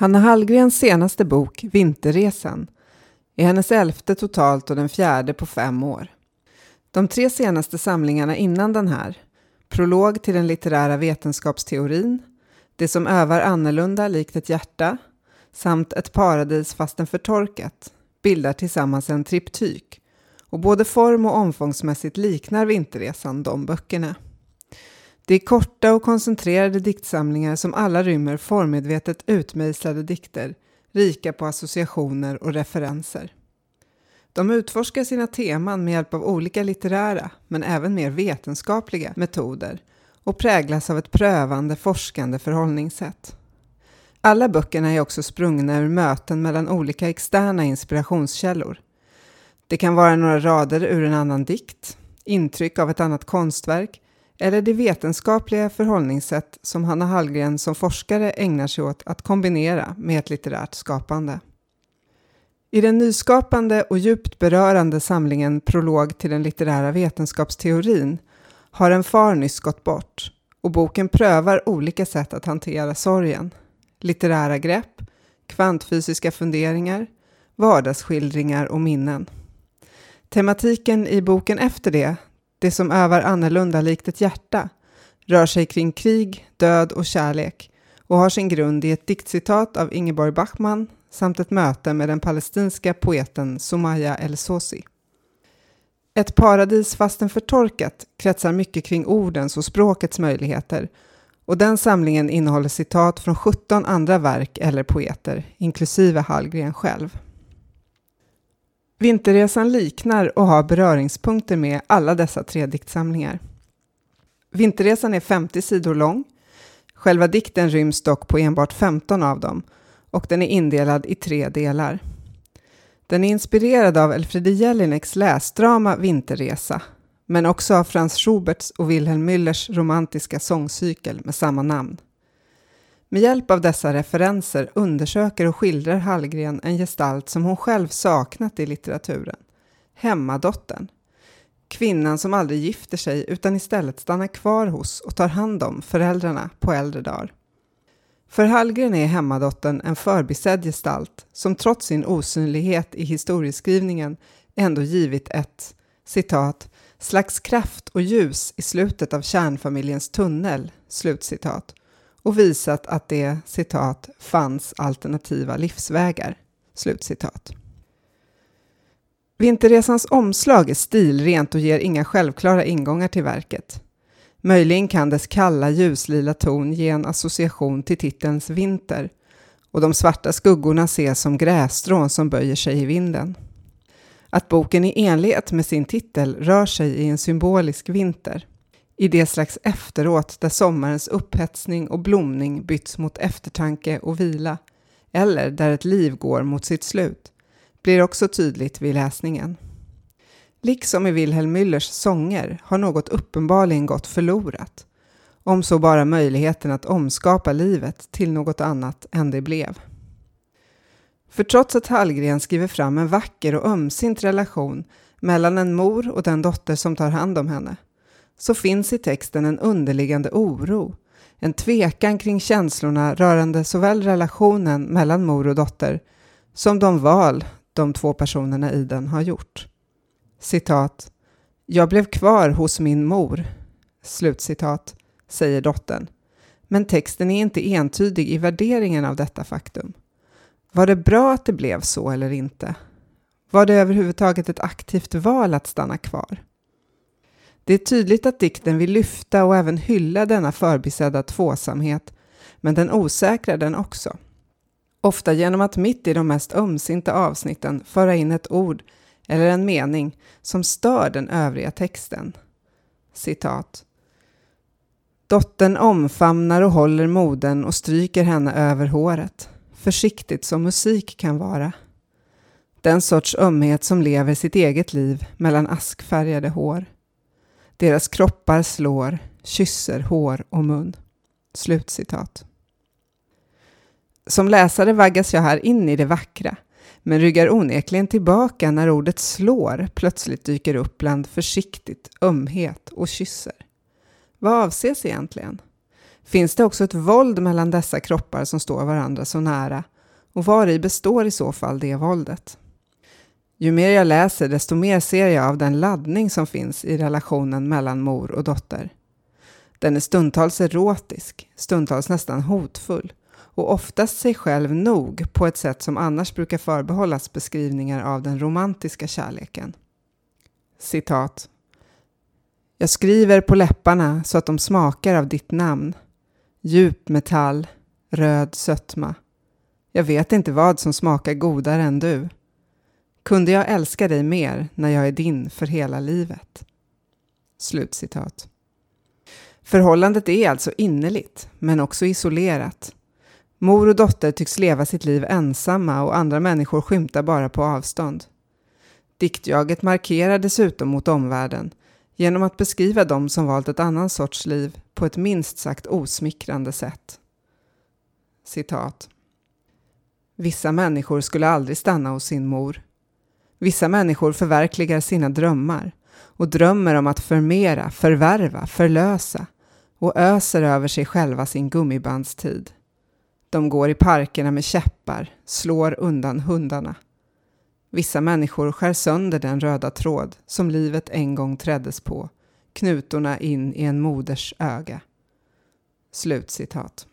Hanna Hallgrens senaste bok Vinterresan är hennes elfte totalt och den fjärde på fem år. De tre senaste samlingarna innan den här, Prolog till den litterära vetenskapsteorin, Det som övar annorlunda likt ett hjärta samt Ett paradis fastän förtorkat, bildar tillsammans en triptyk och både form och omfångsmässigt liknar Vinterresan de böckerna. Det är korta och koncentrerade diktsamlingar som alla rymmer formmedvetet utmejslade dikter, rika på associationer och referenser. De utforskar sina teman med hjälp av olika litterära, men även mer vetenskapliga, metoder och präglas av ett prövande, forskande förhållningssätt. Alla böckerna är också sprungna ur möten mellan olika externa inspirationskällor. Det kan vara några rader ur en annan dikt, intryck av ett annat konstverk eller det vetenskapliga förhållningssätt som Hanna Hallgren som forskare ägnar sig åt att kombinera med ett litterärt skapande. I den nyskapande och djupt berörande samlingen Prolog till den litterära vetenskapsteorin har en far nyss gått bort och boken prövar olika sätt att hantera sorgen. Litterära grepp, kvantfysiska funderingar, vardagsskildringar och minnen. Tematiken i boken efter det det som övar annorlunda likt ett hjärta, rör sig kring krig, död och kärlek och har sin grund i ett diktcitat av Ingeborg Bachmann samt ett möte med den palestinska poeten Somaya El-Sosi. Ett paradis fastän förtorkat kretsar mycket kring ordens och språkets möjligheter och den samlingen innehåller citat från 17 andra verk eller poeter, inklusive Hallgren själv. Vinterresan liknar och har beröringspunkter med alla dessa tre diktsamlingar. Vinterresan är 50 sidor lång. Själva dikten ryms dock på enbart 15 av dem och den är indelad i tre delar. Den är inspirerad av Elfriede Jelineks läsdrama Vinterresa men också av Franz Schuberts och Wilhelm Müllers romantiska sångcykel med samma namn. Med hjälp av dessa referenser undersöker och skildrar Hallgren en gestalt som hon själv saknat i litteraturen. Hemmadottern. Kvinnan som aldrig gifter sig utan istället stannar kvar hos och tar hand om föräldrarna på äldre dagar. För Hallgren är hemmadottern en förbisedd gestalt som trots sin osynlighet i historieskrivningen ändå givit ett citat slags kraft och ljus i slutet av kärnfamiljens tunnel, slutcitat, och visat att det citat fanns alternativa livsvägar. Slutcitat. Vinterresans omslag är stilrent och ger inga självklara ingångar till verket. Möjligen kan dess kalla ljuslila ton ge en association till titelns vinter och de svarta skuggorna ses som grässtrån som böjer sig i vinden. Att boken i enlighet med sin titel rör sig i en symbolisk vinter i det slags efteråt där sommarens upphetsning och blomning byts mot eftertanke och vila, eller där ett liv går mot sitt slut, blir också tydligt vid läsningen. Liksom i Wilhelm Müllers sånger har något uppenbarligen gått förlorat, om så bara möjligheten att omskapa livet till något annat än det blev. För trots att Hallgren skriver fram en vacker och ömsint relation mellan en mor och den dotter som tar hand om henne, så finns i texten en underliggande oro, en tvekan kring känslorna rörande såväl relationen mellan mor och dotter som de val de två personerna i den har gjort. Citat. Jag blev kvar hos min mor. Slutcitat, säger dottern. Men texten är inte entydig i värderingen av detta faktum. Var det bra att det blev så eller inte? Var det överhuvudtaget ett aktivt val att stanna kvar? Det är tydligt att dikten vill lyfta och även hylla denna förbisedda tvåsamhet, men den osäkrar den också. Ofta genom att mitt i de mest ömsinta avsnitten föra in ett ord eller en mening som stör den övriga texten. Citat. Dottern omfamnar och håller moden och stryker henne över håret, försiktigt som musik kan vara. Den sorts ömhet som lever sitt eget liv mellan askfärgade hår. Deras kroppar slår, kysser hår och mun. Slutcitat. Som läsare vaggas jag här in i det vackra, men ryggar onekligen tillbaka när ordet slår plötsligt dyker upp bland försiktigt, ömhet och kysser. Vad avses egentligen? Finns det också ett våld mellan dessa kroppar som står varandra så nära? Och var i består i så fall det våldet? Ju mer jag läser, desto mer ser jag av den laddning som finns i relationen mellan mor och dotter. Den är stundtals erotisk, stundtals nästan hotfull och oftast sig själv nog på ett sätt som annars brukar förbehållas beskrivningar av den romantiska kärleken. Citat. Jag skriver på läpparna så att de smakar av ditt namn. Djup metall, röd sötma. Jag vet inte vad som smakar godare än du. Kunde jag älska dig mer när jag är din för hela livet? Slutcitat. Förhållandet är alltså innerligt, men också isolerat. Mor och dotter tycks leva sitt liv ensamma och andra människor skymtar bara på avstånd. Diktjaget markerar dessutom mot omvärlden genom att beskriva dem som valt ett annan sorts liv på ett minst sagt osmickrande sätt. Citat. Vissa människor skulle aldrig stanna hos sin mor. Vissa människor förverkligar sina drömmar och drömmer om att förmera, förvärva, förlösa och öser över sig själva sin gummibandstid. De går i parkerna med käppar, slår undan hundarna. Vissa människor skär sönder den röda tråd som livet en gång träddes på, knutorna in i en moders öga. Slutcitat.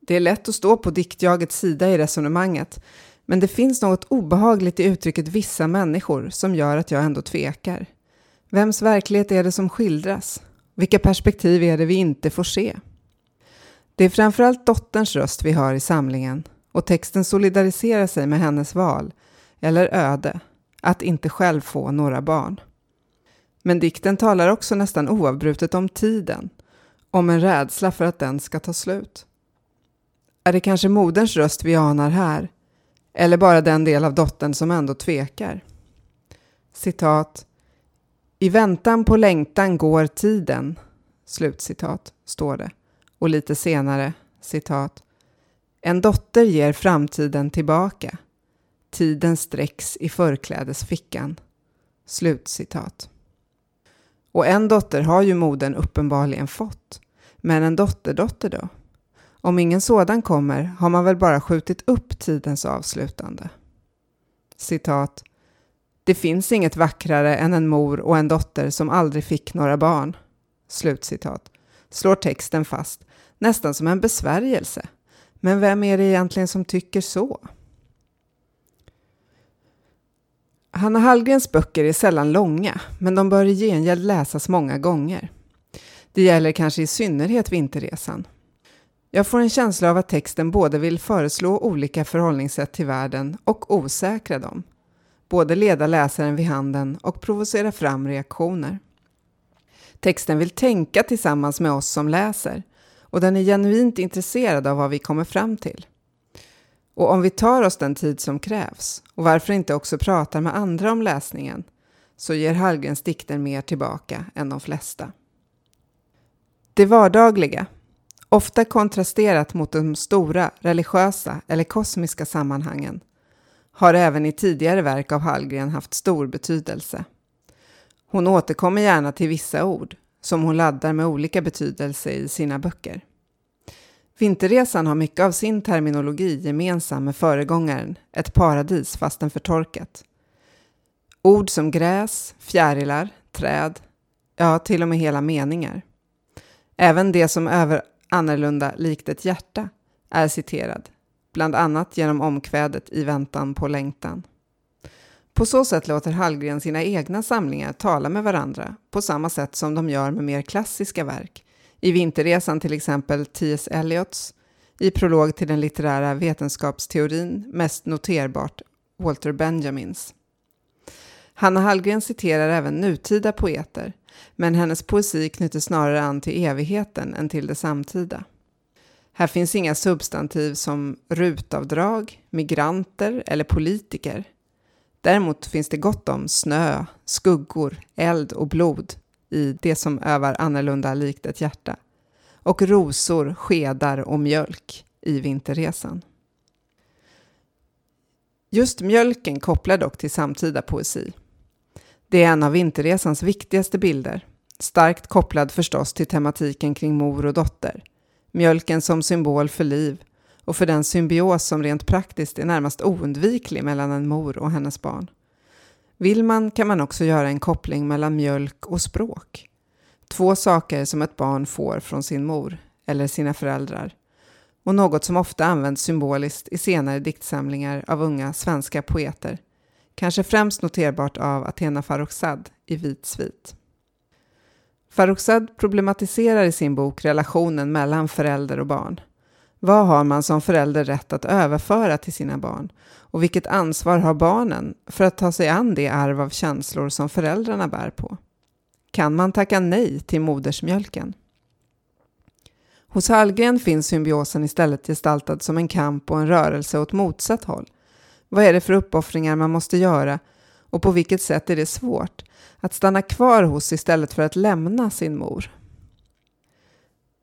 Det är lätt att stå på diktjagets sida i resonemanget, men det finns något obehagligt i uttrycket vissa människor som gör att jag ändå tvekar. Vems verklighet är det som skildras? Vilka perspektiv är det vi inte får se? Det är framförallt dotterns röst vi hör i samlingen och texten solidariserar sig med hennes val, eller öde, att inte själv få några barn. Men dikten talar också nästan oavbrutet om tiden, om en rädsla för att den ska ta slut. Är det kanske moderns röst vi anar här? Eller bara den del av dottern som ändå tvekar? Citat. I väntan på längtan går tiden. Slutcitat, står det. Och lite senare, citat. En dotter ger framtiden tillbaka. Tiden sträcks i förklädesfickan. Slutcitat. Och en dotter har ju modern uppenbarligen fått. Men en dotterdotter då? Om ingen sådan kommer har man väl bara skjutit upp tidens avslutande. Citat. Det finns inget vackrare än en mor och en dotter som aldrig fick några barn. Slutcitat. Slår texten fast, nästan som en besvärjelse. Men vem är det egentligen som tycker så? Hanna Hallgrens böcker är sällan långa, men de bör i gengäld läsas många gånger. Det gäller kanske i synnerhet Vinterresan. Jag får en känsla av att texten både vill föreslå olika förhållningssätt till världen och osäkra dem. Både leda läsaren vid handen och provocera fram reaktioner. Texten vill tänka tillsammans med oss som läser och den är genuint intresserad av vad vi kommer fram till. Och om vi tar oss den tid som krävs och varför inte också pratar med andra om läsningen så ger Hallgrens dikter mer tillbaka än de flesta. Det vardagliga, ofta kontrasterat mot de stora religiösa eller kosmiska sammanhangen, har även i tidigare verk av Hallgren haft stor betydelse. Hon återkommer gärna till vissa ord som hon laddar med olika betydelse i sina böcker. Vinterresan har mycket av sin terminologi gemensam med föregångaren Ett paradis fastän förtorkat. Ord som gräs, fjärilar, träd, ja till och med hela meningar. Även det som över annorlunda likt ett hjärta är citerad, bland annat genom omkvädet I väntan på längtan. På så sätt låter Hallgren sina egna samlingar tala med varandra på samma sätt som de gör med mer klassiska verk. I Vinterresan till exempel T.S. Eliots, i prolog till den litterära vetenskapsteorin mest noterbart Walter Benjamins. Hanna Hallgren citerar även nutida poeter, men hennes poesi knyter snarare an till evigheten än till det samtida. Här finns inga substantiv som rutavdrag, migranter eller politiker. Däremot finns det gott om snö, skuggor, eld och blod i det som övar annorlunda likt ett hjärta. Och rosor, skedar och mjölk i Vinterresan. Just mjölken kopplar dock till samtida poesi. Det är en av Vinterresans viktigaste bilder, starkt kopplad förstås till tematiken kring mor och dotter, Mjölken som symbol för liv och för den symbios som rent praktiskt är närmast oundviklig mellan en mor och hennes barn. Vill man kan man också göra en koppling mellan mjölk och språk. Två saker som ett barn får från sin mor eller sina föräldrar och något som ofta används symboliskt i senare diktsamlingar av unga svenska poeter. Kanske främst noterbart av Athena Farrokhzad i Vit svit. Farrokhzad problematiserar i sin bok relationen mellan förälder och barn. Vad har man som förälder rätt att överföra till sina barn? Och vilket ansvar har barnen för att ta sig an det arv av känslor som föräldrarna bär på? Kan man tacka nej till modersmjölken? Hos Hallgren finns symbiosen istället gestaltad som en kamp och en rörelse åt motsatt håll. Vad är det för uppoffringar man måste göra och på vilket sätt är det svårt att stanna kvar hos istället för att lämna sin mor?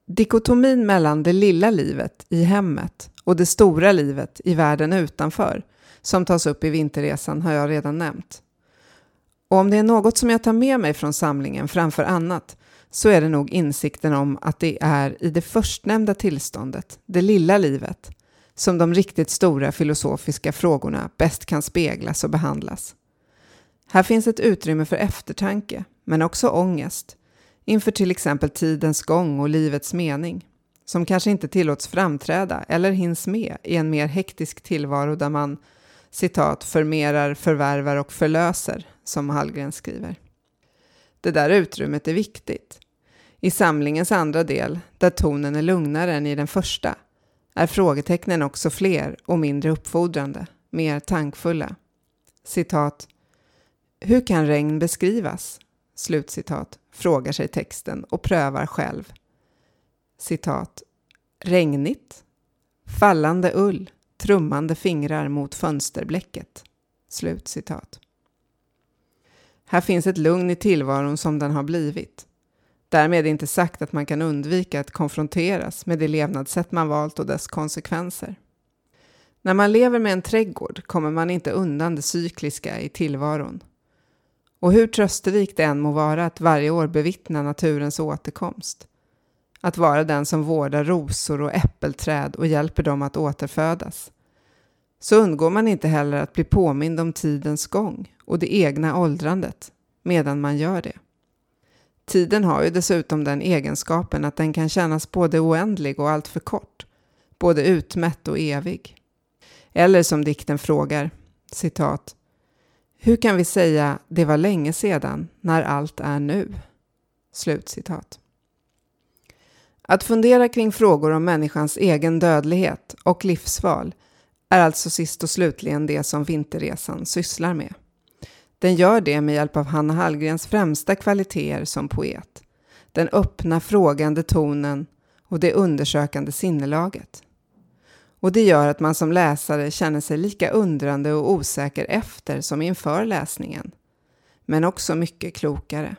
Dikotomin mellan det lilla livet i hemmet och det stora livet i världen utanför som tas upp i Vinterresan har jag redan nämnt. Och om det är något som jag tar med mig från samlingen framför annat så är det nog insikten om att det är i det förstnämnda tillståndet, det lilla livet, som de riktigt stora filosofiska frågorna bäst kan speglas och behandlas. Här finns ett utrymme för eftertanke, men också ångest, inför till exempel tidens gång och livets mening, som kanske inte tillåts framträda eller hinns med i en mer hektisk tillvaro där man citat förmerar, förvärvar och förlöser, som Hallgren skriver. Det där utrymmet är viktigt. I samlingens andra del, där tonen är lugnare än i den första, är frågetecknen också fler och mindre uppfordrande, mer tankfulla. Citat. Hur kan regn beskrivas? Slutcitat, frågar sig texten och prövar själv. Citat. Regnigt. Fallande ull, trummande fingrar mot fönsterblecket. Slutcitat. Här finns ett lugn i tillvaron som den har blivit. Därmed inte sagt att man kan undvika att konfronteras med det levnadssätt man valt och dess konsekvenser. När man lever med en trädgård kommer man inte undan det cykliska i tillvaron. Och hur trösterikt det än må vara att varje år bevittna naturens återkomst. Att vara den som vårdar rosor och äppelträd och hjälper dem att återfödas. Så undgår man inte heller att bli påmind om tidens gång och det egna åldrandet medan man gör det. Tiden har ju dessutom den egenskapen att den kan kännas både oändlig och alltför kort, både utmätt och evig. Eller som dikten frågar, citat, hur kan vi säga det var länge sedan när allt är nu? Slutcitat. Att fundera kring frågor om människans egen dödlighet och livsval är alltså sist och slutligen det som Vinterresan sysslar med. Den gör det med hjälp av Hanna Hallgrens främsta kvaliteter som poet. Den öppna frågande tonen och det undersökande sinnelaget. Och det gör att man som läsare känner sig lika undrande och osäker efter som inför läsningen. Men också mycket klokare.